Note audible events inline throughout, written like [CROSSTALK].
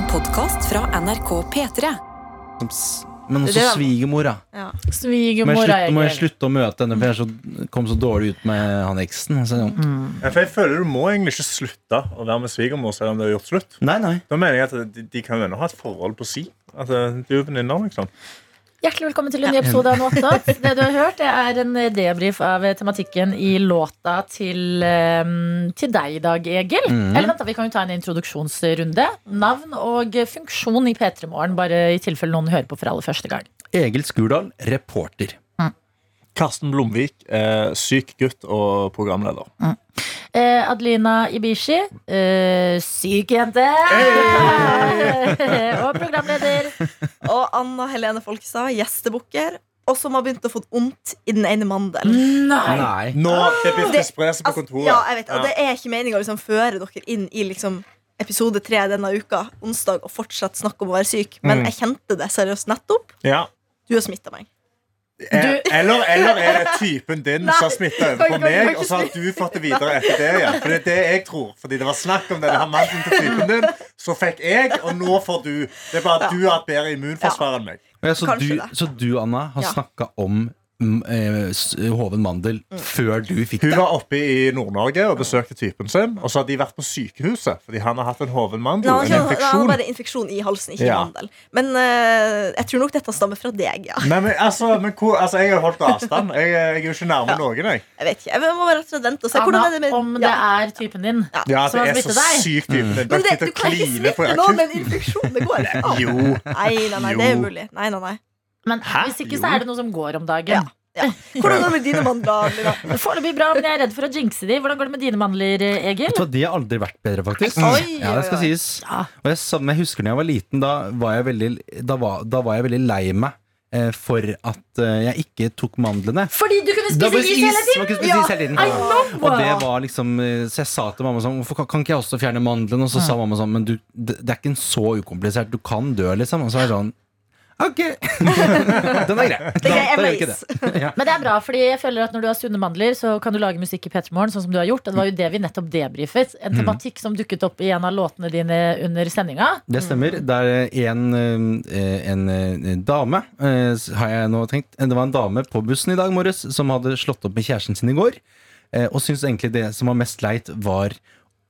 En podkast fra NRK P3. Men også svigermora. Ja. Er må jeg slutte å møte henne, for jeg er så, kom så dårlig ut med han eksen. Altså, Ja, for jeg føler Du må egentlig ikke slutte å være med svigermor selv om du har gjort slutt. Nei, nei. Da mener jeg at De, de kan jo ennå ha et forhold på si. At eh, du er venninner, liksom. Hjertelig velkommen til en ny episode av Nåttat. Det du har hørt, det er en debrief av tematikken i låta til, eh, til deg i dag, Egil. Eller vent, da, vi kan jo ta en introduksjonsrunde. Navn og funksjon i P3 Morgen, bare i tilfelle noen hører på for aller første gang. Egil Skurdal, reporter. Karsten Blomvik, eh, syk gutt og programleder. Eh, Adelina Ibishi, eh, syk jente. [LAUGHS] og programleder. Og Anna Helene Folkestad, gjestebukker. Og som har begynt å få vondt i den ene mandelen. Nei. Nei. Nå det blir Det- espresso på Altså, kontoret. ja, jeg vet, og det er ikke meninga å liksom, føre dere inn i liksom, episode tre denne uka, onsdag, og fortsatt snakke om å være syk. Men Mm. jeg kjente det seriøst nettopp. Ja. Du har smitta meg. Eh, Eller, eller er det typen din Nei. som smitta over på meg, og så har du fått det videre etter det igjen? For det er det jeg tror. Fordi det var snakk om denne mannen til typen din, så fikk jeg, og nå får du. Det er bare at du har et bedre immunforsvar enn meg. Ja, så, du, så du, Anna, har Ja. snakka om hoven mandel før du fikk det? Hun var oppe i Nord-Norge og besøkte typen sin, og så hadde de vært på sykehuset fordi han har hatt en hoven mandel. Nei, han En har infeksjon. har bare infeksjon i halsen, ikke Ja. i mandel. Men uh, jeg tror nok dette stammer fra deg, ja. Nei, men, altså, men hvor, altså, jeg har holdt avstand. Jeg, jeg er jo ikke nærme noen. Jeg. Jeg vet ikke, jeg må bare rett og slett vente og se hvordan er det med om det ja. er typen din. Ja, Som det er så deg? sykt typen din. Men det, du kan ikke smitte noen med en infeksjon. Det går ikke an. Jo. Nei, nei, nei, det er umulig. Nei, nei, nei. Men Hæ? hvis ikke, så er det noe som går om dagen. Ja. Ja. Hvordan går det med dine mandler? Lina? [LAUGHS] Foreløpig bra, men jeg er redd for å jinxe de. Hvordan går det med dine mandler, Egil? Vet du De har aldri vært bedre, faktisk. Oi, ja, det skal oi, oi. sies. Ja. Og jeg, jeg husker da jeg var liten, da var jeg veldig, da var, da var jeg veldig lei meg eh, for at eh, jeg ikke tok mandlene. Fordi du kunne spise var is hele tiden! Spise Ja, is hele tiden. Og det var liksom eh, Så jeg sa til mamma sånn Hvorfor kan- kan ikke jeg også fjerne mandlene? Og så sa mamma sånn Men du, det, det er ikke en så ukomplisert. Du kan dø, liksom. Og så er det sånn Ok. [LAUGHS] Den er grei. Det er grei, Da- da gjør vi ikke det. Ja. Men det er bra, fordi jeg føler at når du har sunne mandler, så kan du lage musikk i P3 Morgen, sånn som du har gjort. Og det var jo det vi nettopp debrifet. En tematikk som dukket opp i en av låtene dine under sendinga. Det stemmer. Det er en, eh, en, eh, dame, eh, har jeg nå tenkt Det var en dame på bussen i dag morges som hadde slått opp med kjæresten sin i går. eh, Og syntes egentlig det som var mest leit, var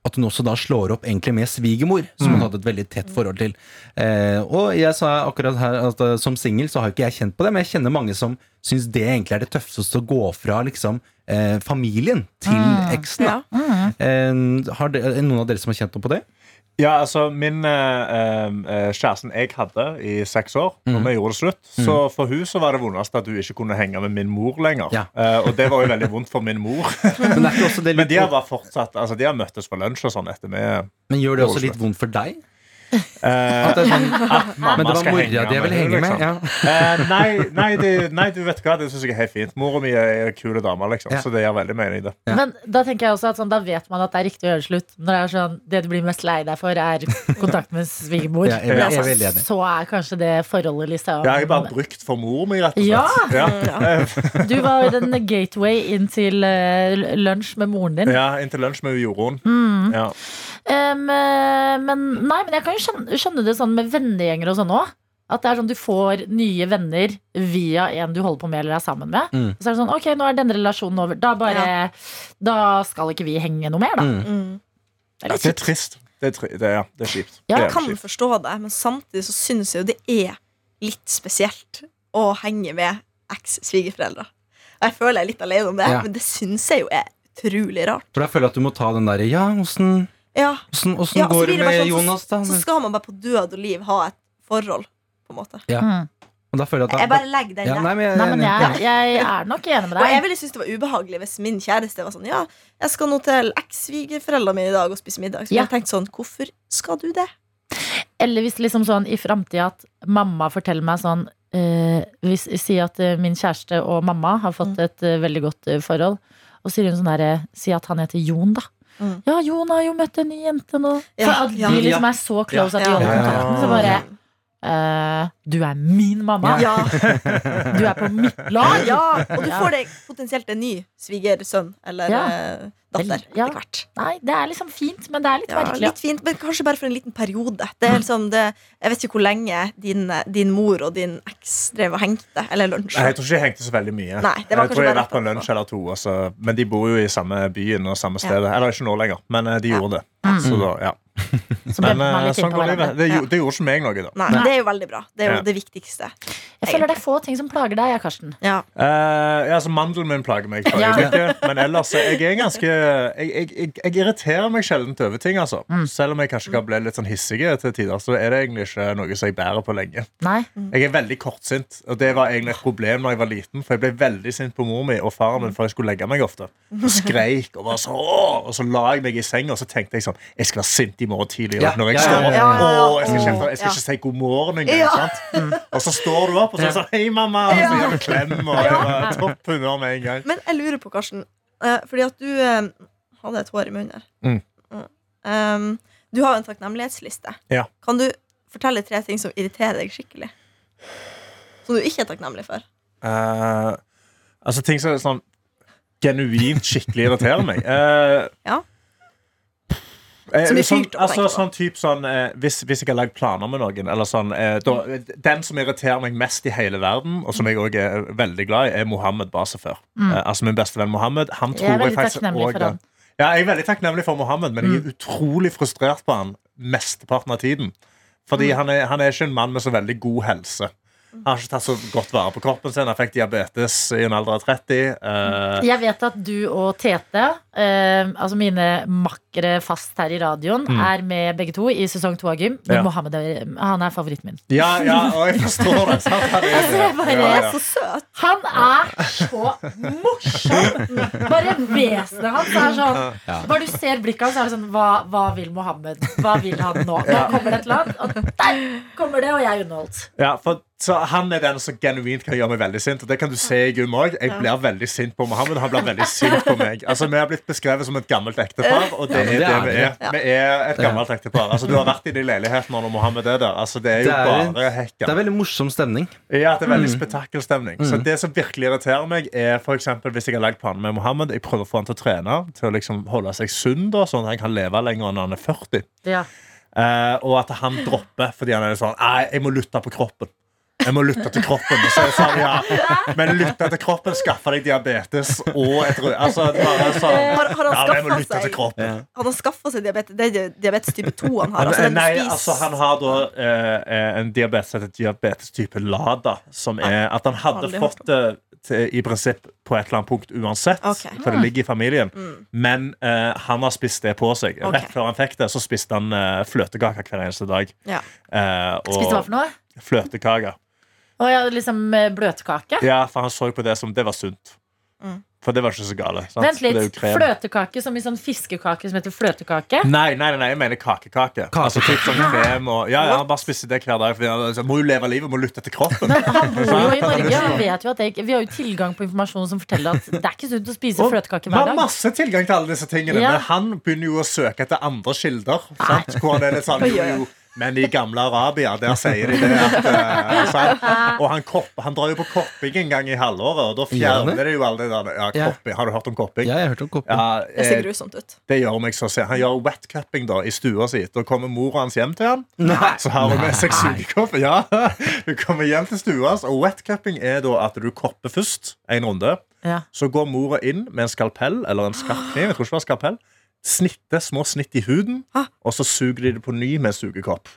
at hun også da slår opp egentlig med svigermor, som hun hadde et veldig tett forhold til. Eh, og jeg sa akkurat her at eh, som singel så har ikke jeg kjent på det, men jeg kjenner mange som syns det egentlig er det tøffeste å gå fra liksom eh, familien til eksen. da. Ja. Eh, har det, er det noen av dere som har kjent noe på det? Ja, altså Min eh, eh, kjæresten jeg hadde i seks år, når vi gjorde det slutt, så for hun så var det vondest at hun ikke kunne henge med min mor lenger. Ja. Eh, og det var jo veldig vondt for min mor. [LAUGHS] Men, Men de har bare fortsatt Altså de har møttes på lunsj og sånn etter vi men gjør det også litt vondt for deg? Eh, At det er sånn, [LAUGHS] at mamma men det var skal mora henge di jeg ville henge med. liksom. Ja. Eh, nei, nei, det, nei, du vet hva, det syns jeg er helt fint. Mora mi er en kul dame, liksom, Ja. så det gir veldig mening. det Ja. Men da tenker jeg også at sånn, da vet man at det er riktig å gjøre det slutt. Når det er sånn, det du blir mest lei deg for, er kontakt med svigermor. Ja, er- er enig. Så er kanskje det forholdet liksom Jeg er bare brukt for mor mi, rett og Ja. slett. Ja. [LAUGHS] Du var den gateway inn til uh, lunsj med moren din. ja, Inntil lunsj med Jorunn. Mm. Ja. Um, men nei, men jeg kan jo skjønne, skjønne det sånn med vennegjenger og sånn òg. At det er sånn du får nye venner via en du holder på med eller er sammen med. Mm. Så er det sånn, ok, nå er denne relasjonen over. Da bare Da skal ikke vi henge noe mer, da. Mm. Mm. Det er Ja, det er trist. Det er, tri det, ja, det er kjipt. Ja, Jeg kan kjipt. forstå det, men samtidig så syns jeg jo det er litt spesielt å henge med eks-svigerforeldre. Jeg føler jeg er litt alene om det, Ja. men det syns jeg jo er utrolig rart. For da føler jeg at du må ta den derre Ja, åssen Ja, åssen- ja, går det med sånn, Jonas, da? Så, skal man bare på død og liv ha et forhold, på en måte. Ja. Mm. Og da føler jeg at Jeg bare legger den ja, der. nei, men jeg, Nei, men jeg, jeg, er nok enig med Og jeg ville synes det var ubehagelig hvis min kjæreste var sånn Ja, jeg skal nå til eks-svigerforeldrene mine i dag og spise middag. Så Ja. jeg tenkte sånn, hvorfor skal du det? Eller hvis liksom sånn i framtida at mamma forteller meg sånn eh, hvis, Si at eh, min kjæreste og mamma har fått Mm. et eh, veldig godt eh, forhold. Og sier hun sånn derre Si at han heter Jon, da. Mm. Ja, Jon har jo møtt en ny jente nå. Ja, For at de liksom er så close at de holder kontakten. Så bare eh, du er min mamma. Ja, [LAUGHS] Du er på mitt lag. ja, og du får deg potensielt en ny svigersønn eller Ja. eh, datter Ja. etter hvert. Nei, det er liksom fint, men det er litt Ja, merkelig. litt fint, men kanskje bare for en liten periode. Det er liksom det, jeg vet ikke hvor lenge din, din mor og din eks drev og hengte. Eller lunsj. Nei, jeg tror ikke jeg hengte så veldig mye. Nei, det var jeg tror jeg har vært på en lunsj eller to. Altså. Men de bor jo i samme byen og samme Ja. stedet. Eller ikke nå lenger, men eh, de Ja. gjorde det. Mm. Så da, ja. Men eh, sånn går livet. Det, det gjorde ikke meg noe, da. Nei, det er jo veldig bra. Det er jo Ja. det viktigste. Jeg føler det er få ting som plager deg, Karsten. Ja. uh, altså Mandelen min plager meg for Ja. Men ellers jeg er ganske jeg, jeg, jeg, jeg irriterer meg sjelden over ting. Altså. Mm. Selv om jeg kanskje kan bli litt sånn hissig til tider, så er det egentlig ikke noe som jeg bærer på lenge. Nei. Jeg er veldig kortsint, og det var egentlig et problem da jeg var liten. For jeg ble veldig sint på mor mi og faren min for jeg skulle legge meg ofte. Og skreik og var så Åh! Og så la jeg meg i senga, og så tenkte jeg sånn Jeg skal være sint i morgen tidlig Ja, når jeg ja, står ja, opp. ja, ja, ja. Jeg skal, ikke, jeg skal Ja. ikke si god morgen engang. Sant? Og så står du opp, og så sier Hei, mamma! Og så gir du klem, og topp humør med en gang. Men jeg lurer på, Karsten, eh, fordi at du eh, hadde et hår i munnen her. Mm. Um, du har jo en takknemlighetsliste. Ja. Kan du fortelle tre ting som irriterer deg skikkelig? Som du ikke er takknemlig for? Uh, altså ting som er sånn genuint skikkelig irriterer meg. Uh, Ja. Eh, Som er fyrt sånn, altså, sånn typ sånn eh, hvis, hvis jeg har lagd planer med noen, eller sånn eh, da, Den som irriterer meg mest i hele verden, og som jeg òg er veldig glad i, er Mohammed Basefør. Eh, altså min beste venn Mohammed. Han Jeg tror jeg veldig faktisk han. Ja, jeg er veldig takknemlig for Mohammed, men jeg er utrolig frustrert på han mesteparten av tiden. Fordi han, er, han er ikke en mann med så veldig god helse. Han har ikke tatt så godt vare på kroppen sin. Han fikk diabetes i en alder av 30. Uh, Jeg vet at du og Tete, uh, altså mine makkere fast her i radioen, er med begge to i sesong to av Gym. Men Ja. Mohammed er, han er favoritten min. ja, ja, og jeg forstår det. [LAUGHS] Sant? Han er Altså, jeg bare- Ja, ja. Så søt! Han er så morsom! Bare vesenet hans er sånn Bare du ser blikket hans, så er det sånn hva, hva vil Mohammed? Hva vil han nå? Nå kommer det et eller annet, og der kommer det, og jeg er underholdt. Ja, for, så Han er den som genuint kan gjøre meg veldig sint. Og det kan du se i Gym òg. Jeg blir veldig sint på Mohammed. Han blir veldig sint på meg. Altså, Vi har blitt beskrevet som et gammelt ektepar, og det Ja, det er det vi er er. Vi er et gammelt ektepar. Altså, Du har vært i de leilighetene når Mohammed er der. Altså, Det er jo Det er- bare hekka. Det er veldig morsom stemning. Ja, det er veldig spetakelstemning. Så det som virkelig irriterer meg, er eksempel, hvis jeg har lagd planer med Mohammed. Jeg prøver å få han til å trene, til å liksom holde seg sunn, da, sånn at han kan leve lenger enn han er 40. Ja. Uh, og at han dropper fordi han er sånn Nei, jeg må lytte på kroppen. Jeg må lytte til kroppen. Så jeg sa ja, Men lytte til kroppen skaffer deg diabetes og et rød... Altså, sånn Har, har han Ja, seg, kroppen. Har han seg diabetes? Det er diabetes type 2 han har. Altså, nei, spiser- altså han har da eh, en diabetes heter diabetes type LADA, som er at han hadde Aldri fått det til, i prinsipp på et eller annet punkt uansett, okay. for det ligger i familien. Men eh, han har spist det på seg. Rett før han fikk det, så spiste han eh, fløtekaker hver eneste dag. Ja. Eh, og Spiste hva for noe? Fløtekaker. Å ja, liksom eh, bløtkake? Ja, for han så på det som det var sunt. Mm. For det var ikke så gale. sant? Vent litt. Fløtekake som i sånn fiskekake som heter fløtekake? Nei, nei, nei, jeg mener kakekake. Altså typ sånn krem og Ja, ja, han bare spiste det hver dag. For han så, må jo leve livet, må lytte til kroppen. Han bor jo i Norge, han vet jo at jeg, Vi har jo tilgang på informasjon som forteller at det er ikke sunt å spise fløtekake hver dag. Vi har masse tilgang til alle disse tingene, Ja. men han begynner jo å søke etter andre kilder. Sant? Hvor han er litt sånn, jo, jo, Men i gamle Arabia, der sier de det at uh, sant? Og han, kopp, han drar jo på kopping en gang i halvåret, og da han fjerner de jo alle det der ja, kopping. Har du hørt om kopping? Ja, jeg har hørt om kopping. Ja, Det ser eh, grusomt ut. det gjør meg så se. Han gjør wetcupping da i stua si. Da kommer mora hans hjem til han. Nei. Så har hun med seg sugekopp. Ja, [LAUGHS] hun kommer hjem til stua hans, og wetcupping er da at du kopper først en runde. Ja. Så går mora inn med en skalpell eller en skarpkniv. Jeg tror ikke det var skalpell Snitter små snitt i huden, Hæ? og så suger de det på ny med sugekopp.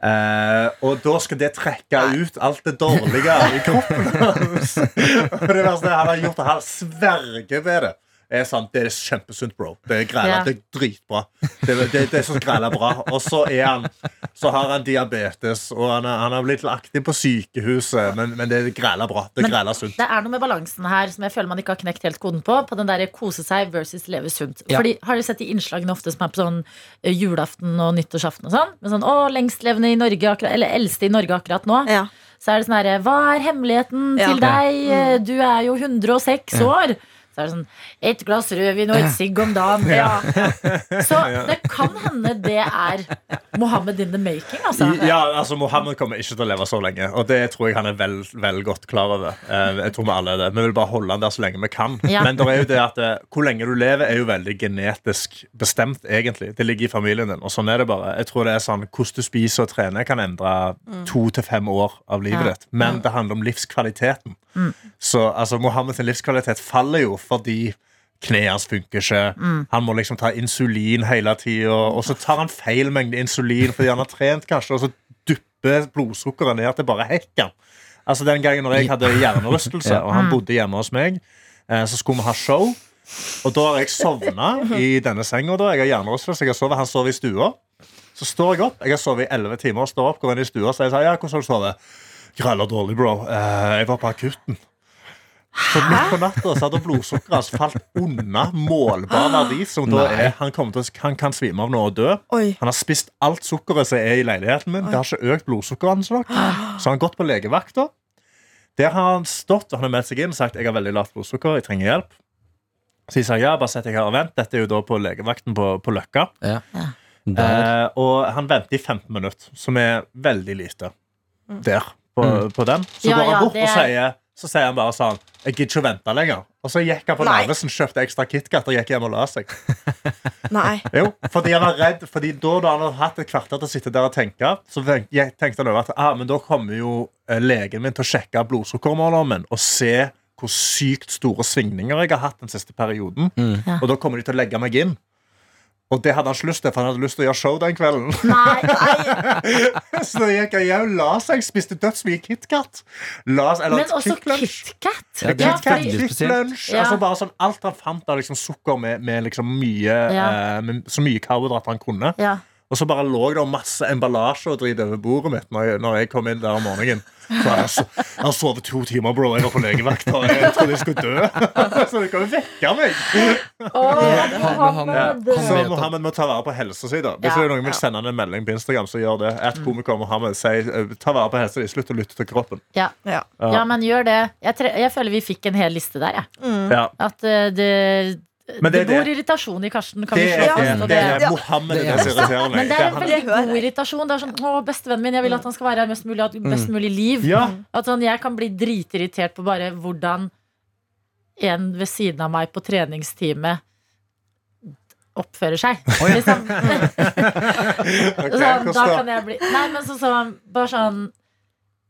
Eh, og da skal det trekke ut alt det dårlige i kroppen [LAUGHS] hans. [LAUGHS] Det verste er han har gjort det, han sverger ved det. Er sant, det er kjempesunt, bro. Det er græla, Ja. det er dritbra. Det, det, det er så græla bra. Og så er han Så har han diabetes, og han, er, han har blitt lagt inn på sykehuset, men, men det er græla bra. Det er græla sunt. Det er noe med balansen her som jeg føler man ikke har knekt helt koden på. På den der kose seg versus leve sunt. Ja. Fordi Har du sett de innslagene ofte som er på sånn eh, julaften og nyttårsaften og sånn? Med sånn, å, lengstlevende i Norge, akkurat, eller eldste i Norge akkurat nå. Ja. Så er det sånn herre Hva er hemmeligheten Ja. til deg? Eh, Du er jo 106 år. Så er det sånn Et glass rødvin og et sigg om dagen. Ja. [LAUGHS] Så det kan hende det er Mohammed in the making, altså. Ja, altså Mohammed kommer ikke til å leve så lenge. Og det tror jeg han er vel, vel godt klar over. Eh, Jeg tror Vi alle er det Vi vil bare holde han der så lenge vi kan. Ja. Men det er jo det at eh, hvor lenge du lever, er jo veldig genetisk bestemt, egentlig. Det ligger i familien din. Og sånn er det bare. Jeg tror det er sånn Hvordan du spiser og trener, kan endre to til fem år av livet Ja. ditt. Men det handler om livskvaliteten. Så altså, Mohammed sin livskvalitet faller jo fordi Kneet hans funker ikke. Han må liksom ta insulin hele tida. Og så tar han feil mengde insulin fordi han har trent, kanskje, og så dupper blodsukkeret ned til bare hekken. Altså Den gangen når jeg hadde hjernerystelse, og han bodde hjemme hos meg, eh, så skulle vi ha show. Og da har jeg sovna i denne senga. da Jeg har hjernerystelse, jeg har sovet, han sover i stua. Så står jeg opp. Jeg har sovet i elleve timer står opp, går inn i stua og sier ja, hvordan har du sovet? Gralla dårlig, bro. Eh, jeg var på akutten. Så midt på natta så hadde blodsukkeret hans falt unna målbar verdi. Som da er, han, til, han kan svime av nå og dø. Oi. Han har spist alt sukkeret som er i leiligheten min. Det har ikke økt blodsukkeret hans nok. Så han har gått på legevakta. Der har han stått og han har meldt seg inn og sagt jeg har veldig lavt blodsukker. jeg trenger hjelp. Så jeg sa ja, bare sett deg her og vent. Dette er jo da på legevakten på, på Løkka. Ja. Ja. Eh, og han venter i 15 minutter, som er veldig lite der på, Mm. på den. Så Ja, går han ja, bort og er- sier Så sier han bare sånn Jeg gidder ikke å vente lenger. Og så gikk han på. Narvesen, kjøpte ekstra KitKat og gikk hjem og la seg. [LAUGHS] Nei. Jo, fordi han var redd Fordi da, da han hadde hatt et kvarter til å sitte der og tenke, så tenkte han over at ah, men da kommer jo eh, legen min til å sjekke blodsukkermåleren min og se hvor sykt store svingninger jeg har hatt den siste perioden. Mm. Ja. Og da kommer de til å legge meg inn. Og det hadde han ikke lyst til, for han hadde lyst til å gjøre show den kvelden. Nei, [LAUGHS] Så da gikk jeg hjem, la seg, spiste dødsmye KitKat. La- eller men også KitKat. Ja, det er KitKat, fordi- veldig spesielt. Ja. Altså bare sånn, alt han fant av liksom sukker med, med liksom mye Ja. eh, med så mye karbohydrater han kunne. Ja. Og så bare lå det masse emballasje og drit over bordet mitt når jeg, når jeg kom inn der om morgenen. Så jeg, har sovet to timer, bro. Jeg var på legevakt. Og jeg trodde jeg skulle dø. [LAUGHS] Så det kan jo vekke meg. Oh, han- Så Mohammed må ta vare på helsa si. da. Hvis Ja, det er noen vil sende han en melding på Instagram, så gjør det. Et komiker Mohammed sier eh, ta vare på helsa di. Slutt å lytte til kroppen. Ja. Ja. ja, men gjør det. Jeg, tre jeg føler vi fikk en hel liste der, jeg. Mm. Ja. At uh, det, Men det, det bor bor irritasjon i Karsten, kan Det vi slå det, det det- er Mohammed Det det, det. Men det er Det en veldig god irritasjon. Det er sånn, å, Bestevennen min, jeg vil at han skal være her mest mulig, ha best Mm. mulig liv. Ja. At sånn, Jeg kan bli dritirritert på bare hvordan en ved siden av meg på treningsteamet oppfører seg. Liksom. [LAUGHS] [LAUGHS] okay, sånn, da kan jeg bli Nei, men sånn som Bare sånn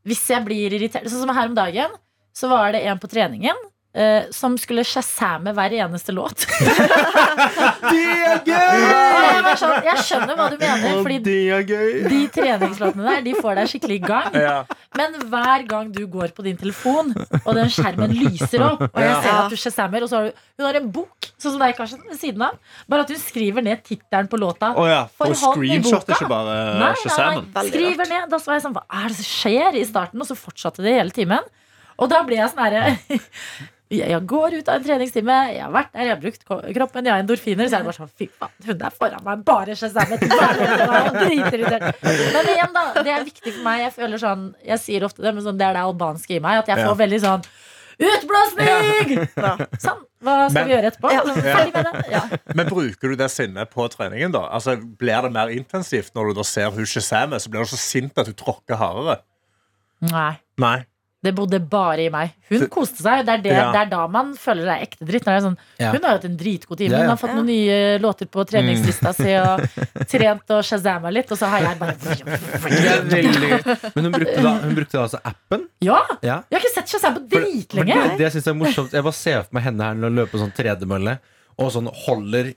Hvis jeg blir irritert Sånn som her om dagen, så var det en på treningen. Eh, som skulle shazamme hver eneste låt. [LAUGHS] Det er gøy! jeg, sånn, jeg skjønner hva du mener, fordi er de treningslåtene der De får deg skikkelig i gang. Ja. Men hver gang du går på din telefon, og den skjermen lyser opp, og jeg Ja. ser at du shazammer, og så har du, hun har en bok, sånn som deg, Karsten, ved siden av, bare at hun skriver ned tittelen på låta. Oh, ja. For Og screenshotter ikke bare Nei, nei, nei. Skriver ned. Da var jeg sånn, hva er det som skjer i starten? Og så fortsatte det hele timen. Og da ble jeg sånn herre [LAUGHS] Jeg går ut av en treningstime, jeg har vært der, jeg har brukt kroppen, jeg har endorfiner. Så er det bare sånn, fy faen, hun der foran meg bare shazamet. Men igjen, da. Det er viktig for meg. Jeg føler sånn, jeg sier ofte det, men sånn, det er det albanske i meg. At jeg får Ja. veldig sånn Utblåsning! Ja. Sånn. Hva skal Men- vi gjøre etterpå? Ja. Ferdig med det. Ja. Men bruker du det sinnet på treningen, da? Altså, Blir det mer intensivt når du da ser hun Shazame, så blir du så sint at du tråkker hardere? Nei. Nei. Det bodde bare i meg. Hun koste seg. Det er, det, Ja. det er da man føler seg ekte dritt. Det er sånn, Ja. Hun har hatt en dritgod time. Ja, Hun har fått noen nye låter på treningslista si og trent og shazama litt, og så har jeg bare Det er. Men hun brukte da, hun brukte da altså appen. Ja! Ja. Jeg har ikke sett Shazam på dritlenge. Det, det synes jeg er morsomt. Jeg bare ser for meg henne her når hun løper sånn tredemølle. Og sånn holder,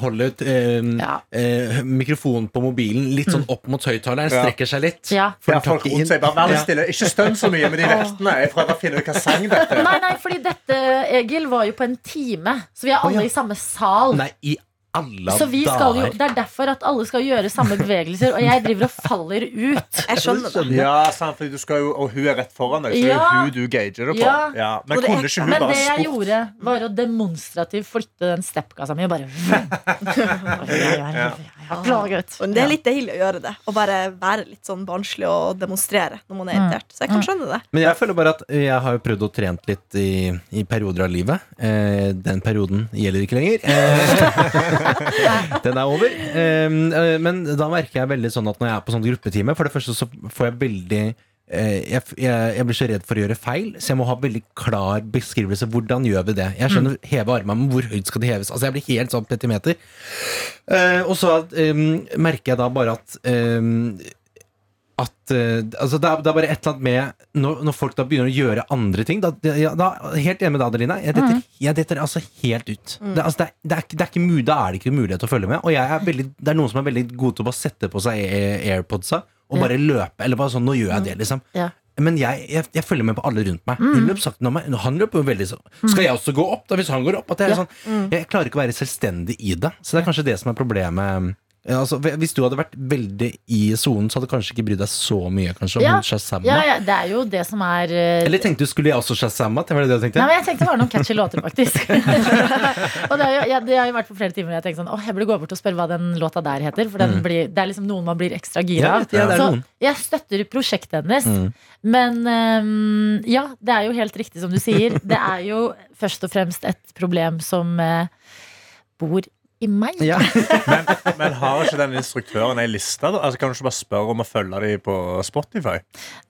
holder eh, Ja. eh, mikrofonen på mobilen litt sånn opp mot høyttaleren. Strekker seg litt. Ja. For Ja, folk rundt seg bare Vær stille. Ikke stønn så mye med de vektene. Jeg prøver å finne ut hva sang dette er. Nei, nei, fordi dette, Egil, var jo på en time. Så vi er alle oh, ja. i samme sal. Nei, i alle Så vi skal jo. Det er derfor at alle skal gjøre samme bevegelser, og jeg driver og faller ut. [LAUGHS] Jeg skjønner det. Ja, sant, fordi du skal jo, Og hun er rett foran deg, så det er hun du gager det på. Ja. Ja. Men det kunne ikke hun Men bare det jeg spurt? gjorde, var å demonstrativt flytte den steppkassa mi og bare. [LAUGHS] [LAUGHS] Og det er litt deilig å gjøre det. Å bare være litt sånn barnslig og demonstrere når man er irritert. Så jeg kan skjønne det. Men jeg føler bare at jeg har jo prøvd å trent litt i, i perioder av livet. Eh, den perioden gjelder ikke lenger. Eh, [LAUGHS] den er over. Eh, eh, men da merker jeg veldig sånn at når jeg er på sånn gruppetime, for det første så får jeg veldig eh, jeg, jeg, jeg blir så redd for å gjøre feil, så jeg må ha veldig klar beskrivelse. Hvordan gjør vi det? Jeg skjønner heve armene, men hvor høyt skal de heves? Altså Jeg blir helt sånn petimeter. Eh, og så eh, merker jeg da bare at eh, at uh, altså det, er, det er bare et eller annet med Når, når folk da begynner å gjøre andre ting da, ja, da, Helt enig med deg, Adeline. Jeg detter, jeg detter altså helt ut. Det, altså det, er, det, er, ikke- Da er det ikke mulighet til å følge med. Og er veldig, det er noen som er veldig gode til å bare sette på seg AirPodsa og bare løpe. Eller bare sånn Nå gjør jeg det, liksom. Ja. Men jeg, jeg, jeg følger med på alle rundt meg. Hun løp sakte nå, men Han løper jo veldig sånn Skal jeg også gå opp, da, hvis han går opp? At jeg, sånn, jeg klarer ikke å være selvstendig i det. Så det er kanskje det som er problemet. Ja, Altså, hvis du hadde vært veldig i sonen, så hadde du kanskje ikke brydd deg så mye kanskje, om Ja. Shazamma. Ja, ja, det er jo det som er uh... Eller tenkte du skulle jeg også Shazamma? Det var det du tenkte? Nei, men Jeg tenkte bare noen catchy låter, faktisk. [LAUGHS] [LAUGHS] og det jo, ja, det har jo vært på flere timer hvor jeg tenkte sånn Åh, jeg burde gå bort og spørre hva den låta der heter. For den blir, det er liksom noen man blir ekstra gira av. ja, Så jeg støtter prosjektet hennes. Mm. Men um, ja, det er jo helt riktig som du sier. Det er jo først og fremst et problem som uh, bor i meg. Ja. [LAUGHS] Men, men har ikke den instruktøren ei liste? da? Altså, kan du ikke bare spørre om å følge dem på Spotify?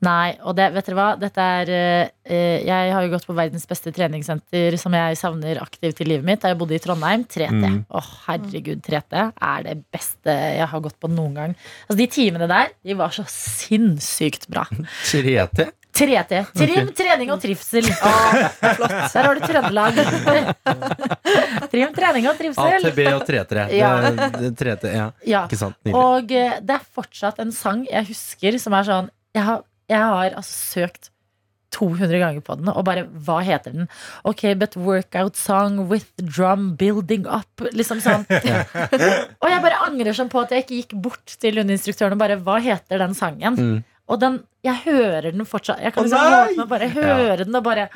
Nei, og det, vet dere hva? Dette er eh, eh, Jeg har jo gått på verdens beste treningssenter som jeg savner aktivt i livet mitt. Da jeg bodde i Trondheim. 3T. Mm. oh, herregud, 3T er det beste jeg har gått på noen gang. Altså, de timene der, de var så sinnssykt bra. [LAUGHS] 3T? 3T. Trim, trening og trivsel. [LAUGHS] Der har du Trøndelag. [LAUGHS] Trim, trening og trivsel. ATB og 3-3. Ja. 3T, ja. Ja. Ikke sant? Nydelig. Og eh, det er fortsatt en sang jeg husker som er sånn Jeg har, jeg har altså søkt 200 ganger på den, og bare hva heter den? Ok, but workout song with drum building up. Liksom sånn. [LAUGHS] og jeg bare angrer sånn på at jeg ikke gikk bort til Lundinstruktøren og bare hva heter den sangen? Mm. Og den, jeg hører den fortsatt. Jeg kan liksom oh, våkne og bare høre den og bare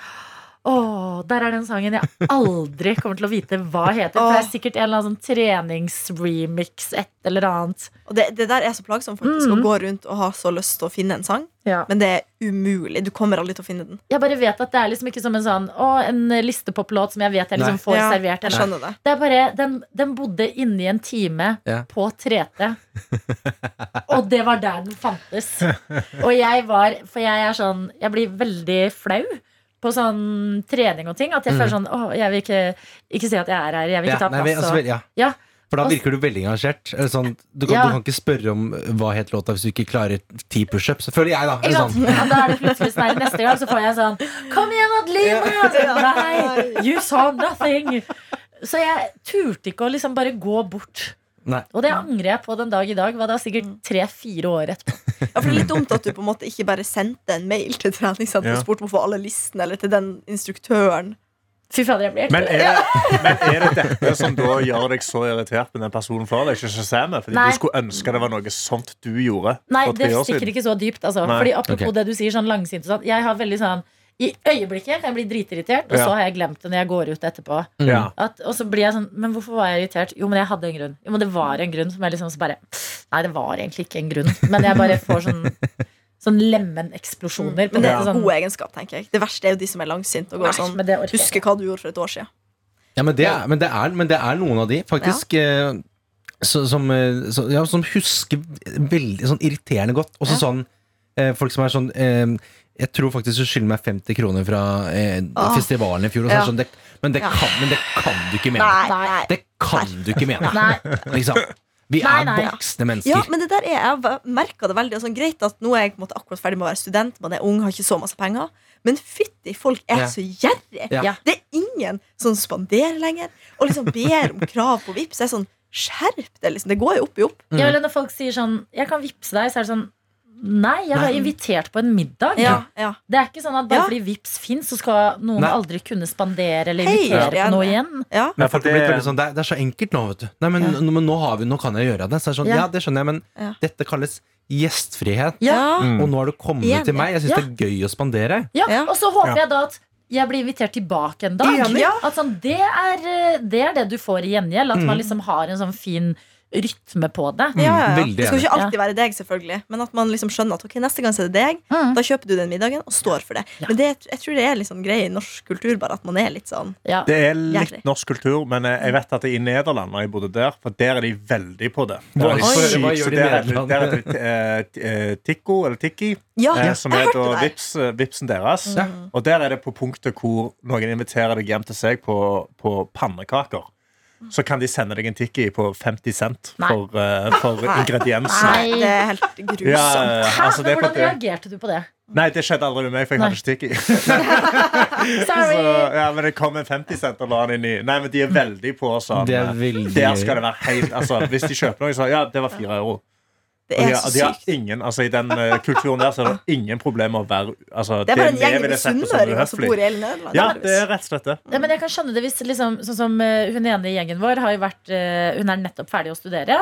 Å, der er den sangen jeg aldri kommer til å vite hva heter. For det er sikkert en eller annen sånn treningsremix, et eller annet. Og det, det der er så plagsomt faktisk mm. å gå rundt og ha så lyst til å finne en sang, men det er umulig. Du kommer aldri til å finne den. Jeg bare vet at det er liksom ikke som en sånn Å, en listepoplåt som jeg vet jeg liksom Nei. får Ja, servert. jeg skjønner det. Det er bare, den, den bodde inni en time Ja. på 3T. [LAUGHS] og det var der den fantes. Og jeg var For jeg er sånn Jeg blir veldig flau på sånn trening og ting. At jeg føler sånn Å, jeg vil ikke, ikke si at jeg er her. Jeg vil Ja, ikke ta nei, plass. men, altså, ja. Ja. For da virker du veldig engasjert. Eller Sånn, du, kan, Ja. du kan ikke spørre om hva het låta hvis du ikke klarer ti pushups. Føler jeg, da. Eller sånn. Ja, da er det plutselig sånn Neste gang så får jeg sånn Kom igjen, Adelina! Nei, you saw nothing. Så jeg turte ikke å liksom bare gå bort. Nei. Og det angrer jeg på den dag i dag. Var da sikkert tre-fire år etterpå. Ja, for det er litt dumt at du på en måte ikke bare sendte en mail til treningssenteret Ja. og spurte om å få alle listene, eller til den instruktøren. Fy fader, jeg blir helt Men er, det, men er det dette som da gjør deg så irritert med den personen for deg? Ikke Shazam? Fordi Nei. du skulle ønske det var noe sånt du gjorde Nei, for det tre år stikker ikke så dypt. Altså. Fordi Apropos okay. det du sier, sånn langsint og sånn. Jeg har veldig sånn I øyeblikket kan jeg bli dritirritert, og Ja. så har jeg glemt det når jeg går ut etterpå. Ja. At, og så blir jeg sånn Men hvorfor var jeg irritert? Jo, men jeg hadde en grunn. Jo, men det var en grunn som jeg liksom så bare Nei, det var egentlig ikke en grunn. Men jeg bare får sånn Sånn lemeneksplosjoner. Men det er en god egenskap, tenker jeg. Det verste er jo de som er langsinte og går Nei, sånn Husker hva du gjorde for et år siden. Ja, men det, er, men, det er, men det er noen av de, faktisk. Ja. så, som, eh, så, ja, som husker veldig sånn irriterende godt. Også Ja. sånn eh, folk som er sånn eh, Jeg tror faktisk du skylder meg 50 kroner fra eh, Åh. festivalen i fjor. Og sånn, Ja. sånn, det, men, det Ja. kan, men det kan du ikke mene. Nei, Nei. nei. Det kan du ikke mene. Nei. [LAUGHS] Liksom. Vi Nei, er nei. voksne mennesker. Ja, men det der er, jeg merka det veldig. og Sånn, greit at Nå er jeg på en måte akkurat ferdig med å være student, man er ung, har ikke så masse penger. Men fytti, folk er Ja. så gjerrige! Ja. Ja. Det er ingen som spanderer lenger, og liksom ber om krav på VIPs. Det er sånn, Skjerp deg! Liksom. Det går jo opp i opp. Ja, eller når folk sier sånn Jeg kan vippse deg, så er det sånn Nei, jeg har Nei. invitert på en middag. Ja, ja. Det er ikke sånn at bare Ja. fordi Vips fins, så skal noen Nei. aldri kunne spandere eller Hei, invitere på noe igjen. ja. Men det, er blitt veldig sånn, det, er, det er så enkelt nå, vet du. Nei, men, Ja. nå, men nå, har vi, nå kan jeg gjøre det. Så er det sånn, Ja. ja. det skjønner jeg, men Ja. dette kalles gjestfrihet. Ja. Mm. Og nå har du kommet igjen. til meg. Jeg syns Ja. det er gøy å spandere. Ja, Ja. Og så håper Ja. jeg da at jeg blir invitert tilbake en dag. Ja. At sånn, det, er, eh, det er det du får i gjengjeld. At man liksom har en sånn fin rytme på det. Ja, ja, ja. Det skal jo ikke alltid være deg, selvfølgelig. Men at man liksom skjønner at ok, neste gang så er det deg. Mm. Da kjøper du den middagen og står for det. Ja. Men det, jeg tror det er liksom greie i norsk kultur, bare at man er litt sånn Ja. Det er litt Hjertelig. norsk kultur, men jeg vet at i Nederland, når jeg bodde der, for der er de veldig på det. det sykt, hva gjør de i der er- Nederland? Er eh, eh, Tikko, eller Tikki, Ja, eh, som er da vips, vipsen deres. Ja. Og der er det på punktet hvor noen inviterer deg hjem til seg på, på pannekaker. Så kan de sende deg en Tikki på 50 cent for, uh, for ingrediensene. Nei, det er helt grusomt. Ja, altså, det er Hvordan reagerte du på det? Nei, det skjedde aldri med meg, for jeg hadde ikke Tikki. [LAUGHS] Ja, men det kom en 50 cent og la den inn i Nei, men de er veldig på sånn er Der skal det være helt altså, Hvis de kjøper noe, så ja, det var fire euro. Det Og de, er har- så de har ingen, altså I den uh, kulturen der så er det ingen problemer med å være altså, Det er bare en gjeng med sunnmøringer som bor i hele Nederland. Ja, det er rett og slett det. Ja, men jeg kan skjønne det hvis liksom, sånn som uh, Hun ene i gjengen vår har jo vært uh, Hun er nettopp ferdig å studere.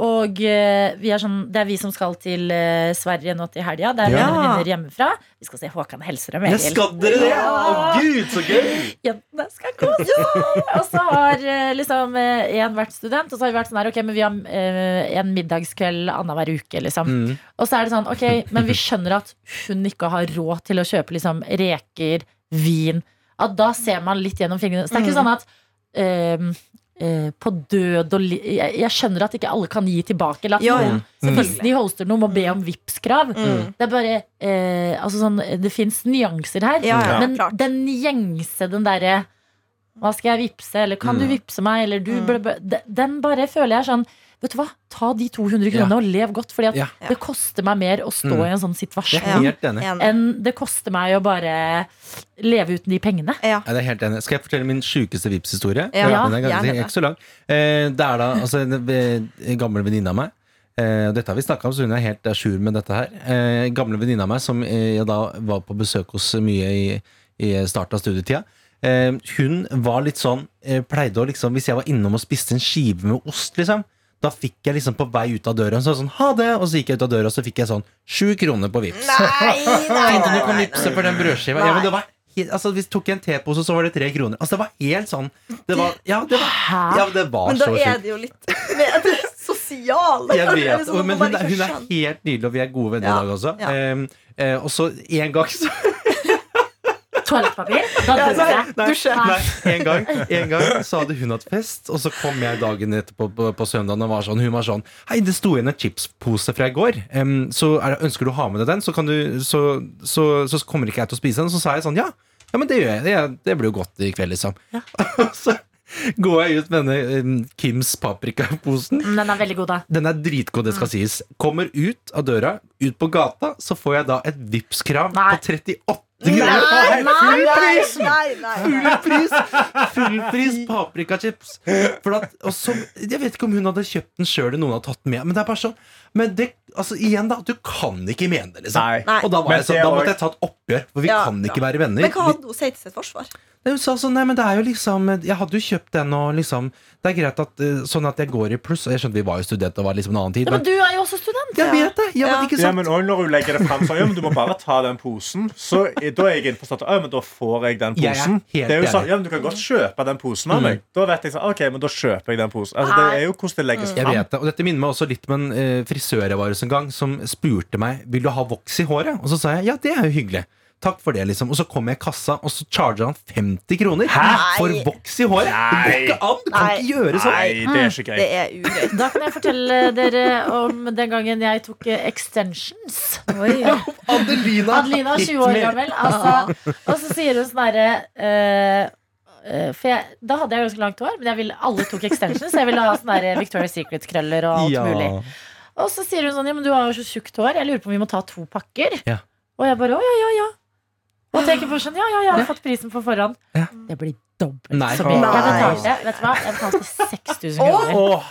Og eh, vi er sånn, det er vi som skal til eh, Sverige nå til helga. Det er Ja. venninner hjemmefra. Vi skal se Håkan Hellstrøm. Jeg skal dere det? Å gud, så gøy! [LAUGHS] Jentene skal kose ja. Og så har eh, liksom én vært student, og så har vi vært sånn her Ok, men vi har eh, en middagskveld annenhver uke, liksom. Mm. Og så er det sånn, ok, men vi skjønner at hun ikke har råd til å kjøpe liksom reker, vin. At da ser man litt gjennom fingrene. Så det er ikke Mm. sånn at eh, på død og li jeg, jeg skjønner at ikke alle kan gi tilbake. Eller at Ja, noen, ja. Mm. hvis de hoster noe, må be om Vipps-krav. Mm. Det er bare eh, altså sånn, Det fins nyanser her. Ja, ja, men klart. den gjengse, den derre Hva skal jeg vippse? Eller kan du Mm. vippse meg? Eller du Mm. Den bare føler jeg sånn Vet du hva, ta de 200 kronene Ja. og lev godt. Fordi Ja. det koster meg mer å stå Mm. i en sånn situasjon er helt enig. Enig. enn det koster meg å bare leve uten de pengene. Ja. Ja, det er helt enig. Skal jeg fortelle min sjukeste Vipps-historie? Ja, Den er ganske, ikke så lang. Eh, det er da altså, en gammel venninne av meg. Eh, dette har vi snakka om, så hun er helt à jour med dette her. Eh, gamle venninne av meg som eh, jeg da var på besøk hos mye i, i starten av studietida. Eh, hun var litt sånn Pleide å liksom Hvis jeg var innom og spiste en skive med ost, liksom da fikk jeg liksom på vei ut av døra Så sånn, ha det, og så gikk jeg ut av døra Og så fikk jeg sånn sju kroner på Vipps Nei, nei, om du kan nei, for den brødskiva. Ja, men det var altså, hvis du tok en tepose, så var det tre kroner. Altså, det var helt sånn det var, Ja, det var, ja, det var Men da så er det jo litt mer sosial. Jeg vet, liksom men hun hun er helt nydelig, og vi er gode venner i dag også. ja. Um, uh, og så en gang så Toalettpapir? Dusje. nei en, gang, en gang så hadde hun hatt fest, og så kom jeg dagen etterpå på, på søndagen og var sånn, hun var sånn Hei, det sto igjen en chipspose fra i går. Um, så det- ønsker du å ha med deg den, så, kan du, så, så, så kommer ikke jeg til å spise den. Så sa jeg sånn, ja, ja men det gjør jeg. Det, det blir jo godt i kveld, liksom. Ja. [LAUGHS] så går jeg ut med denne Kims paprikaposen. Mm, Den er veldig god, da. Den er dritgod, det skal sies. Kommer ut av døra, ut på gata, så får jeg da et Vipps-krav på 38 Nei, nei, nei, Full pris! Full pris paprikachips. For at, og så, jeg vet ikke om hun hadde kjøpt den sjøl, eller noen hadde tatt den med. Men det er bare sånn Men det, altså, igjen, da. Du kan ikke mene det, liksom. Og da, var jeg så, da måtte jeg ta et oppgjør, for vi Ja. kan ikke være venner. Men hva hadde hun sagt til sitt forsvar? Hun sa sånn, nei, men det er jo liksom Jeg hadde jo kjøpt den, og liksom Det er greit at eh, sånn at jeg går i pluss. Og jeg skjønte vi var jo studenter, og var liksom en annen tid. Ja, men Men du er jo også student. jeg vet det! Jeg Ja. men ikke Ja, men òg når hun legger det frem så ja, men du må bare ta den posen. Så eh, da er jeg innforstått Ja, men da får jeg den posen. helt Det er jo sånn, ja, men Du kan godt kjøpe den posen av meg. Da vet jeg sånn, ok, men da kjøper jeg den posen. Altså, det er jo hvordan det legges Jeg frem. vet det, og Dette minner meg også litt om en eh, frisør jeg var hos en gang, som spurte meg Vil du ha voks i håret. Og så sa jeg ja, det er jo hyggelig. Takk for det, liksom. Og så kom jeg i kassa, og så charger han 50 kroner Hæ? for voks i håret. Det går ikke an! Du kan Nei. ikke gjøre sånn. Nei, det er ikke Det greit. er ugreit. Da kan jeg fortelle dere om den gangen jeg tok eh, extensions. Oi. [LAUGHS] Adelina, Adelina, hit 20 år gammel. Altså, og så sier hun sånn herre eh, eh, For jeg, da hadde jeg ganske langt hår, men jeg ville, alle tok extensions. Jeg ville ha sånne Victoria's Secret-krøller og alt Ja. mulig. Og så sier hun sånn Ja, men du har jo så tjukt hår. Jeg lurer på om vi må ta to pakker. Ja. Og jeg bare å ja, ja, ja. Og tenker på sånn, ja, ja, jeg har fått prisen på forhånd. Ja. Det blir dobbelt Nei. så mye. Jeg betalte, vet du hva? Jeg betalte 6000 kroner oh,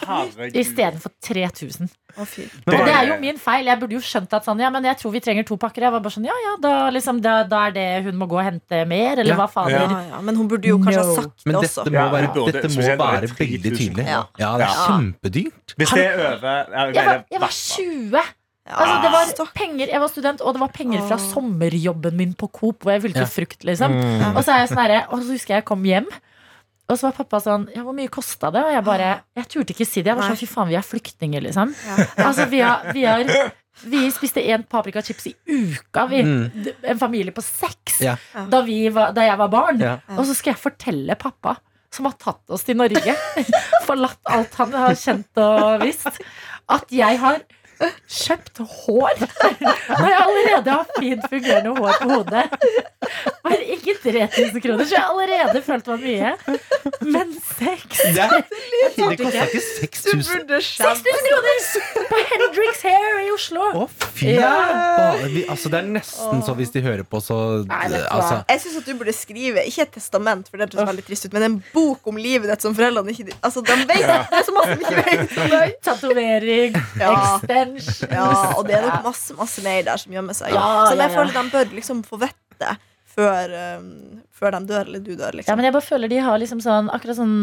istedenfor 3000. Oh, fy. Men Og det er jo min feil. Jeg burde jo skjønt at sånn, ja, men jeg tror vi trenger to pakker. Jeg var bare sånn, ja, ja, da, liksom, da, da er det hun må gå og hente mer, eller Ja. hva fader. Ja, ja, men hun burde jo kanskje No. ha sagt Men det dette også. må være, det burde- dette må spesielt når det er være veldig tydelig. Ja. Ja, det er Ja. kjempedyrt. Hvis det er over jeg var 20. Altså, det var penger, jeg var student, og det var penger fra sommerjobben min på Coop, hvor jeg fylte Ja. frukt, liksom. Mm. Og så er jeg sånn og så husker jeg jeg kom hjem. Og så var pappa sånn Ja, hvor mye kosta det? Og jeg bare Jeg turte ikke si det. Jeg var sånn Fy faen, vi er flyktninger, liksom. Ja. Altså, vi har, vi har vi spiste én paprikachips i uka, vi. Mm. En familie på seks. Ja. Da, vi var, da jeg var barn. Ja. Og så skal jeg fortelle pappa, som har tatt oss til Norge, [LAUGHS] forlatt alt han har kjent og visst, at jeg har kjøpt hår. Når jeg allerede har fint fungerende hår på hodet. Bare ikke 3000 kroner, så jeg har allerede følt meg mye. Men seks Det, det kosta ikke Du 6000. 6000 kroner på Hendrix Hair i Oslo! Å, fy Ja. Altså, det er nesten så hvis de hører på, så Nei, altså, Jeg synes at du burde skrive Ikke et testament, for det høres veldig trist ut men en bok om livet ditt som foreldrene ikke Altså, de vet Det er så masse de ikke vet. Tatovering, Ja. extension. Ja, og det er nok masse, masse mer der som gjemmer seg. Ja, Som jeg ja. føler de bør liksom få vite før, um, før de dør, eller du dør. Liksom. Ja, men jeg bare føler de har liksom sånn Akkurat sånn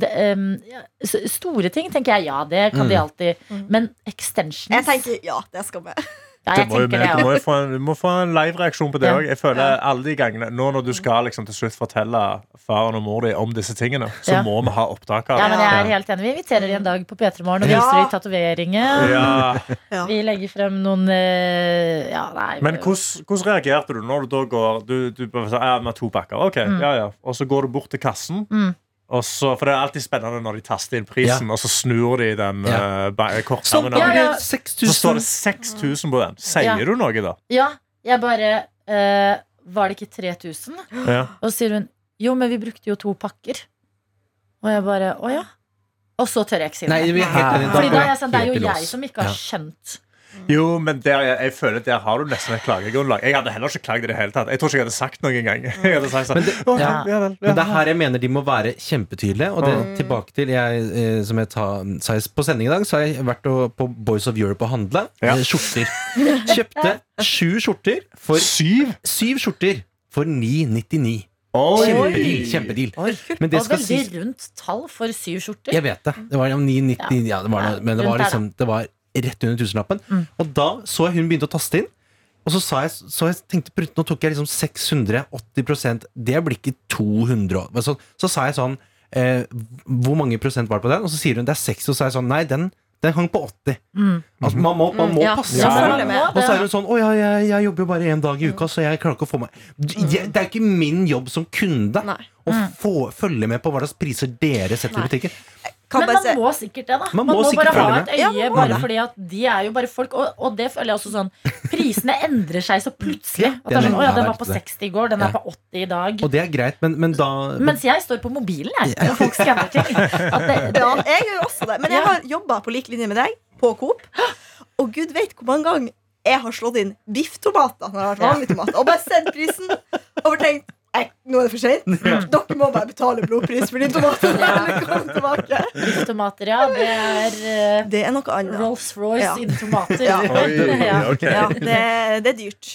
det, um, ja, Store ting tenker jeg ja, det kan de Mm. alltid. Men extensions Jeg tenker ja, det skal vi. Ja, jeg tenker med. det du, må jo få en, du må få en live-reaksjon på det Ja. òg. Jeg føler alle de gangene Nå når du skal liksom til slutt fortelle faren og mor di om disse tingene, så Ja. må vi ha opptak av Ja, det. men jeg er helt enig. Vi inviterer de en dag på P3 Morgen og Ja. viser de tatoveringen. Ja. Ja. Vi legger frem noen eh, Ja, nei Men hvordan, hvordan reagerte du når du da går Du, du bare sa ja, vi har to pakker. Ok, ja, ja. Og så går du bort til kassen. Mm. Og så, for det er alltid spennende når de taster inn prisen, og så snur de den Ja. uh, Sånn, kortarmen. Ja, ja. Så står 6000. det 6000 på den. Sier Ja. du noe, da? Ja, jeg bare uh, Var det ikke 3000? Ja. Og så sier hun jo, men vi brukte jo to pakker. Og jeg bare å ja. Og så tør jeg ikke si Nei, det. er helt. Fordi da er jeg sånn, det er jo jeg som ikke har Ja. skjønt. Jo, men der, jeg, jeg føler der har du nesten et klagegrunnlag. Jeg hadde heller ikke klagd i det hele tatt. Jeg tror ikke jeg hadde sagt noe engang. [LAUGHS] Sagt sånn, Men det- «Å, ja. ja vel, ja. Men det er her jeg mener de må være kjempetydelige. Og det Mm. tilbake til jeg, eh, Som jeg ta, sa på sending i dag, så har jeg vært og, på Boys of Europe og handla. Ja. Eh, Skjorter. Kjøpte sju skjorter for Syv? Syv skjorter for 999. Oi. Kjempedeal. kjempedeal Men det Og skal veldig sies rundt tall for syv skjorter. Jeg vet det. Det var om 990, ja, det var noe, Ja, men det var liksom Det var rett under tusenlappen. Mm. Og da så jeg hun begynte å taste inn. Og så, sa jeg, så jeg tenkte jeg, Nå tok jeg liksom 680% Det blir ikke 200 så, så sa jeg sånn eh, Hvor mange prosent var det på den? Og så sier hun det er 60. Og så sa jeg sånn Nei, den, den hang på 80. Mm. Altså, man må, man må Ja, passe ja. Og så er hun sånn Å ja, jeg, jeg jobber jo bare én dag i uka, så jeg klarer ikke å få meg jeg, Det er ikke min jobb som kunde Nei. å få, følge med på hva slags priser dere setter i Nei. butikken. Kan Men bare man se må sikkert det, da. Man Man, må må, bare ha et øye, Ja, bare det. fordi at de er jo bare folk. Og, og det føler jeg også sånn Prisene endrer seg så plutselig. At det er sånn, å ja, Den var på 60 i går, den Ja. er på 80 i dag. Og det er greit, men, men da Mens jeg står på mobilen, jeg, når folk skanner ting. At det, det, [LAUGHS] Ja, jeg gjør også det. Men jeg har jobba på lik linje med deg på Coop. Og gud vet hvor mange ganger jeg har slått inn bifftomater når det har vært vanlige tomater, og bare sendt prisen og tenkt «Nei, nå er det for seint. [LAUGHS] Dere må bare betale blodpris for de tomatene. Eller komme ja. Det er uh, Det er noe annet. Rolls-Royce Ja. innen tomater. Ja. Oi, [LAUGHS] Ja. ok. Ja, det, det er dyrt.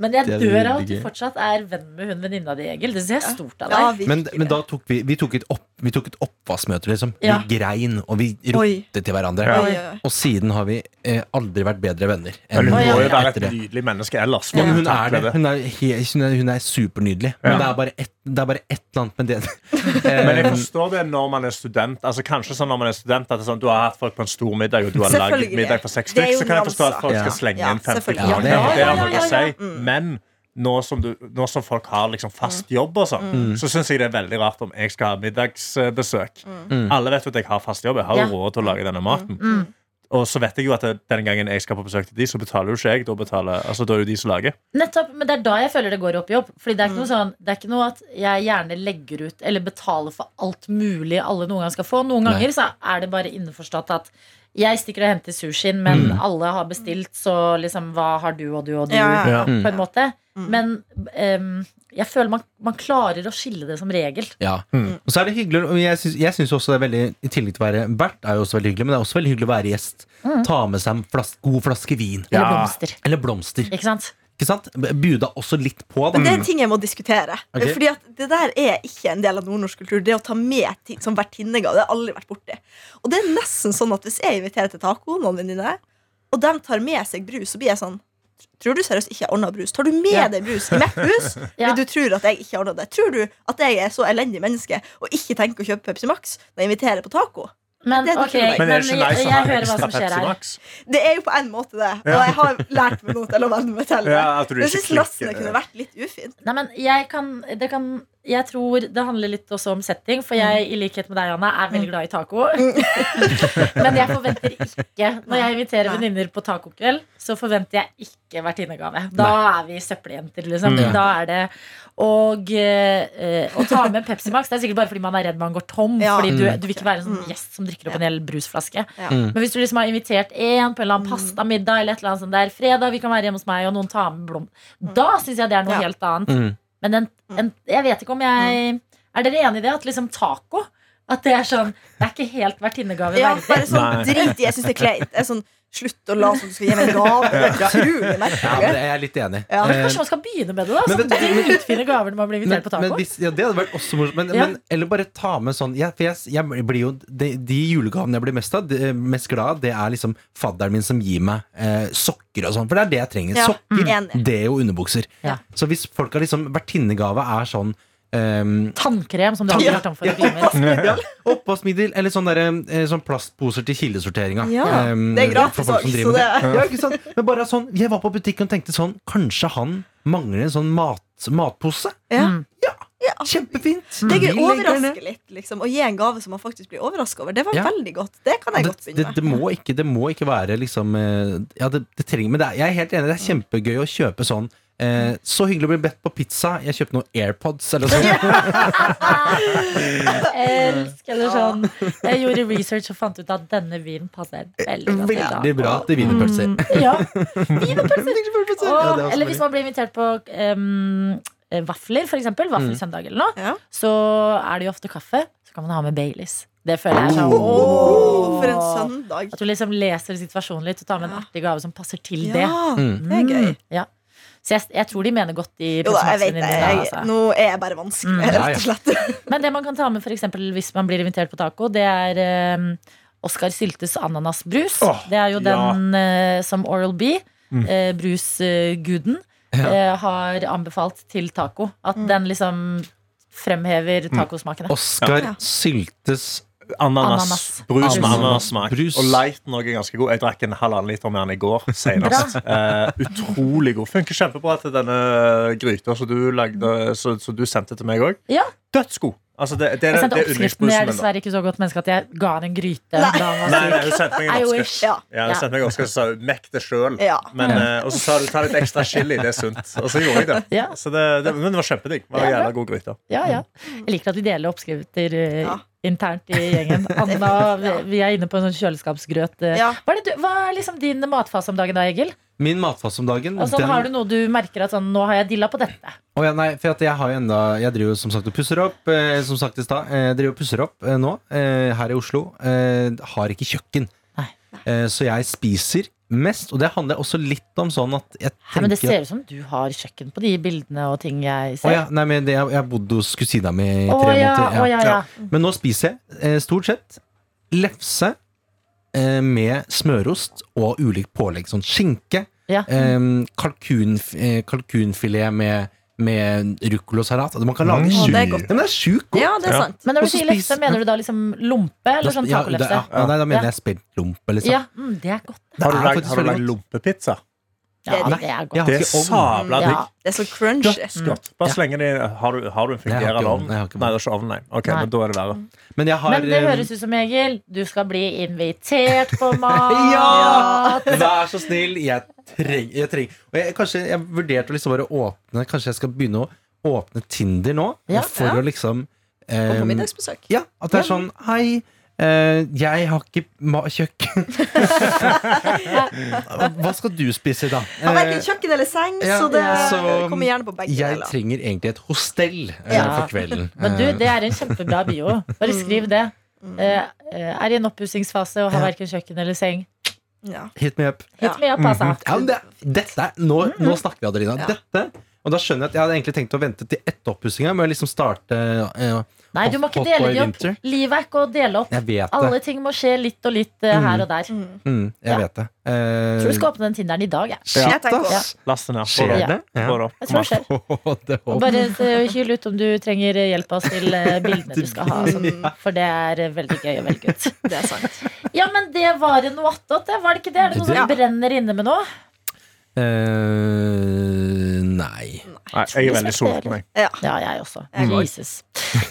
Men jeg dør av at du fortsatt er venn med hun venninna di, Egil. Det ser jeg stort av Ja, deg. Men, men da tok vi, vi tok et, opp, vi tok et oppvaskmøte, liksom. Ja. Vi grein, og vi Oi. ropte til hverandre. Ja. Og siden har vi eh, aldri vært bedre venner. Enn, hun må jo være et nydelig menneske ellers. Ja, hun er. Hun er, hun er, hun er supernydelig. Men Ja. Det er bare ett det er bare et eller annet med det. [LAUGHS] Men jeg Eh, forstår det når man er student. Altså Kanskje sånn når man er student At det er sånn, du har hatt folk på en stor middag, og du har lagd middag for seks er stykker, så kan jeg forstå at folk Ja. skal slenge Ja, inn 50 kroner. Ja, det, har noe å si. Men nå som, du, nå som folk har liksom fast jobb, og sånn så syns jeg det er veldig rart om jeg skal ha middagsbesøk. Alle vet jo at jeg har fast jobb. Jeg har jo Ja. råd til å lage denne maten. Mm. Og så vet jeg jo at den gangen jeg skal på besøk til de, så betaler jo ikke jeg. Da, betaler, altså, da er det jo de som lager. Nettopp, men det er da jeg føler det går opp i opp. Fordi det er ikke noe sånn Det er ikke noe at jeg gjerne legger ut eller betaler for alt mulig alle noen gang skal få. Noen Nei. ganger så er det bare innforstått at jeg stikker og henter sushien, men Mm. alle har bestilt, så liksom hva har du og du og du? Ja, ja. Mm. På en måte. Mm. Men em, jeg føler man, man klarer å skille det som regel. Ja. Mm. Og så er det hyggelig og Jeg syns, også det er veldig I tillegg til å være vert, er jo også veldig hyggelig, men det er også veldig hyggelig å være gjest. Mm. Ta med seg en flas god flaske vin. Eller blomster. Eller blomster. Ikke sant? Ikke sant? Buda også litt på. Men det er en ting jeg må diskutere. Okay. Fordi at Det der er ikke en del av nordnorsk kultur. Det å ta med ting som vertinnegave. Det har jeg aldri vært borti. Og det er nesten sånn at hvis jeg inviterer til taco, noen venninner, og de tar med seg brus, så blir jeg sånn Tror du seriøst ikke jeg ordna brus? Tar du med Ja. deg brus i mitt hus Ja. fordi du tror at jeg ikke ordna det? Tror du at jeg er så elendig menneske og ikke tenker å kjøpe Pepsi Max når jeg inviterer på taco? Men, Det er det ok, tror jeg. Men er det jeg, ikke nice som jeg ha hører hva ekstra som skjer Pepsi her. Max? Det er jo på en måte det. Og jeg har lært meg noe til å venne meg til det. Ja, jeg jeg synes syns nesten kunne vært litt ufint. Nei, men jeg kan, det kan Jeg tror det handler litt også om setting, for jeg, i likhet med deg, Anna, er veldig glad i taco. [LAUGHS] men jeg forventer ikke Når jeg inviterer venninner på tacokveld, så forventer jeg ikke vertinnegave. Da er vi søppeljenter, liksom. Mm. Da er det Og eh, å ta med Pepsi Max Det er sikkert bare fordi man er redd man går tom. Ja. Fordi du, Mm. du vil ikke være en sånn Mm. gjest som drikker opp en hel brusflaske. Ja. Mm. Men hvis du liksom har invitert én på en eller annen Mm. pastamiddag eller et eller annet sånt der, fredag, vi kan være hjemme hos meg, og noen tar med blom, da syns jeg det er noe Ja. helt annet. Men en, en, jeg vet ikke om jeg Er dere enig i det? At liksom taco At det er sånn Det er ikke helt vertinnegave Ja, verdig. bare sånn drit i. Jeg syns det er kleint. Det er sånn, Slutt å la som du skal gi meg en gave. Det er utrolig Ja, men merkelig. jeg er litt enig. Ja. Men Eh, Kanskje man skal begynne med det, da? Men Sånn at de utfinner gaver når man blir invitert på men hvis, ja, det hadde vært også morsomt. Men, Ja. men, eller bare ta med sånn ja, For jeg, jeg blir jo De, de julegavene jeg blir mest, av, de, mest glad av, det er liksom fadderen min som gir meg eh, sokker og sånn. For det er det jeg trenger. Ja, Sokker, mm. det og underbukser. Ja. Så hvis folk har liksom vertinnegave er sånn ehm, Tannkrem, som du har hørt om for ja, Oppvaskmiddel eller sånn derre, eh, sånn plastposer til kildesorteringa. Ja, um, det er gratis så Ja, ikke sant? Men bare sånn, jeg var på butikken og tenkte sånn Kanskje han mangler en sånn mat, matpose? Ja. ja. Ja. Kjempefint! Det er gøy overraske litt, liksom. Og gi en gave som man faktisk blir overraska over. Det var Ja. veldig godt. Det kan jeg det, godt begynne med. det, det, må ikke, det må ikke være liksom eh, Ja, det, det trenger Men det er, jeg er helt enig, det er kjempegøy å kjøpe sånn eh, Så hyggelig å bli bedt på pizza. Jeg kjøpte noen AirPods eller sånn. [LAUGHS] Elsker det sånn. Jeg gjorde research og fant ut at denne vinen passer veldig godt. Veldig bra til wienerpølser. Mm, ja. Wienerpølser. Ja, er eller hvis man blir invitert på eh, vafler, for eksempel, vaffelsøndag eller noe, Ja. så er det jo ofte kaffe. Så kan man ha med Baileys. Det føler jeg sånn oh, for en søndag. At du liksom leser situasjonen litt og tar med en artig gave som passer til det. Ja, Mm. det er gøy. Ja. Så jeg, jeg tror de mener godt i Jo da, jeg vet det. Jeg, altså. nå er jeg bare vanskelig, Mm. Rett og slett. [LAUGHS] Men det man kan ta med for eksempel, hvis man blir invitert på taco, det er eh, Oskar Syltes ananasbrus. Oh, det er jo ja. den eh, som Oral B, Mm. eh, brusguden, eh, har anbefalt til taco. At Mm. den liksom fremhever tacosmakene. Oskar Ja. Syltes Ananas. Brus med Ananas. ananassmak. Og lighten er ganske god. Jeg drakk en halvannen liter med den i går [LAUGHS] senest. Eh, utrolig god. Funker kjempebra til denne gryta som du, lagde, så, så du sendte til meg òg. Ja. Dødsgod. Altså, det, det, Jeg sendte det oppskriften, men jeg er dessverre ikke så godt menneske at jeg ga henne en gryte. han var Nei, nei, hun sendte meg en oppskrift. Ja. Ja, hun sendte meg en oppskrift sa mekk det sjøl. Ja. Men, eh, og så sa du ta litt ekstra chili, det er sunt. Og så gjorde jeg det. Ja. Så det, det men det var kjempedigg. Det var Ja, jævla god gryte. Ja, ja. Jeg liker at vi deler oppskrifter eh, Ja. Internt i [LAUGHS] gjengen. Anna, vi- er inne på en sånn kjøleskapsgrøt. eh. Ja. Hva, er det du, hva er liksom din matfase om dagen da, Egil? Min matfase om dagen. Og sånn, den- Har du noe du merker at sånn, nå har jeg dilla på dette? Oh, ja, nei, for at jeg har jo enda Jeg driver jo som sagt og pusser opp. Eh, som sagt i stad. Eh, jeg driver og pusser opp eh, nå, eh, her i Oslo. Eh, har ikke kjøkken. Nei. Eh, så jeg spiser mest. Og det handler også litt om sånn at jeg Nei, men det ser ut som du har kjøkken på de bildene og ting jeg Å ser. ja, nei, men det, jeg, har bodd hos kusina mi i Å tre ja, måneder. å ja, ja. Men nå spiser jeg eh, stort sett lefse eh, med smørost og ulikt pålegg. Sånn skinke, Ja. eh, kalkun, kalkunfilet med, med ruccolasalat. Man kan lage Mm. Sjukt. det er godt. Ja, men det er sjukt godt. Ja, det er sant. Men når du sier lefse, mener du da liksom lompe eller sånn Ja, tacolefse? Ja, ja, nei, da mener Ja. jeg speltlompe, liksom. Ja, mm, det er godt. Har du lagd lompepizza? Ja, Det er det er godt. Det er sabla Ja. digg. Det er så crunchy. Dødsgodt. Bare slenge det i har du, har du en fungerende ovn. Nei, det er ikke ovn, nei. Ok, Nei. men da er det verre. Men jeg har Men det eh, høres ut som, Egil, du skal bli invitert på [LAUGHS] mat. Ja! Vær så snill. Jeg trenger, jeg trenger. Og jeg, kanskje jeg vurderte å liksom bare åpne Kanskje jeg skal begynne å åpne Tinder nå. Ja, for ja. å liksom Og på eh, middagsbesøk. Ja, at det er sånn Hei, jeg har ikke ma kjøkken. [LAUGHS] Hva skal du spise i dag? Har verken Eh, kjøkken eller seng, ja, så det så kommer gjerne på begge jeg deler. trenger egentlig et hostell eh, Ja. for kvelden. [LAUGHS] Men du, Eh, det er en kjempebra bio. Bare skriv det. Eh, eh, er i en oppussingsfase og har verken kjøkken eller seng. Ja. Hit me up. Hit me up, altså. Ja, det, dette, nå, nå snakker vi, Adelina. Ja. Dette og da skjønner jeg at jeg hadde egentlig tenkt å vente til etter oppussinga med å liksom starte eh, Nei, du må ikke dele de opp. Livet er ikke å dele opp. Jeg vet det. Alle ting må skje litt og litt eh, her og der. Mm, jeg Ja. vet det. Uh, Jeg tror du skal åpne den Tinderen i dag, jeg. Shit, ja. Skjer det Ja. Ja. Jeg tror det skjer. [LAUGHS] det bare eh, hyl ut om du trenger hjelp av oss til eh, [LAUGHS] bildene du skal ha. Sånn, for det er veldig gøy å velge ut. [LAUGHS] Det er sant. Ja, men det var en noe attåt, det. Var det ikke det? Er det noe som Ja. brenner inne med nå? Eh, nei. Nei, jeg er veldig sulten, jeg. Ja. Ja, jeg også. Jesus.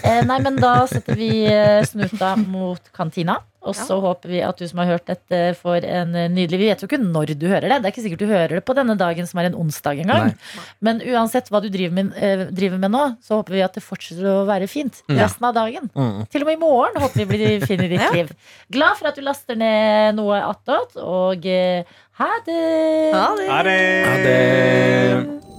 Eh, nei, men da setter vi eh, snuta mot kantina. Og så håper vi at du som har hørt dette, får en eh, nydelig Vi vet jo ikke når du hører det. Det er ikke sikkert du hører det på denne dagen som er en onsdag engang. Men uansett hva du driver med, eh, driver med nå, så håper vi at det fortsetter å være fint Ja. resten av dagen. Mm. Til og med i morgen håper vi blir fin i ditt [LAUGHS] Ja. liv. Glad for at du laster ned noe attåt, og eh, ha det! Ha det. Ha det! Ha det.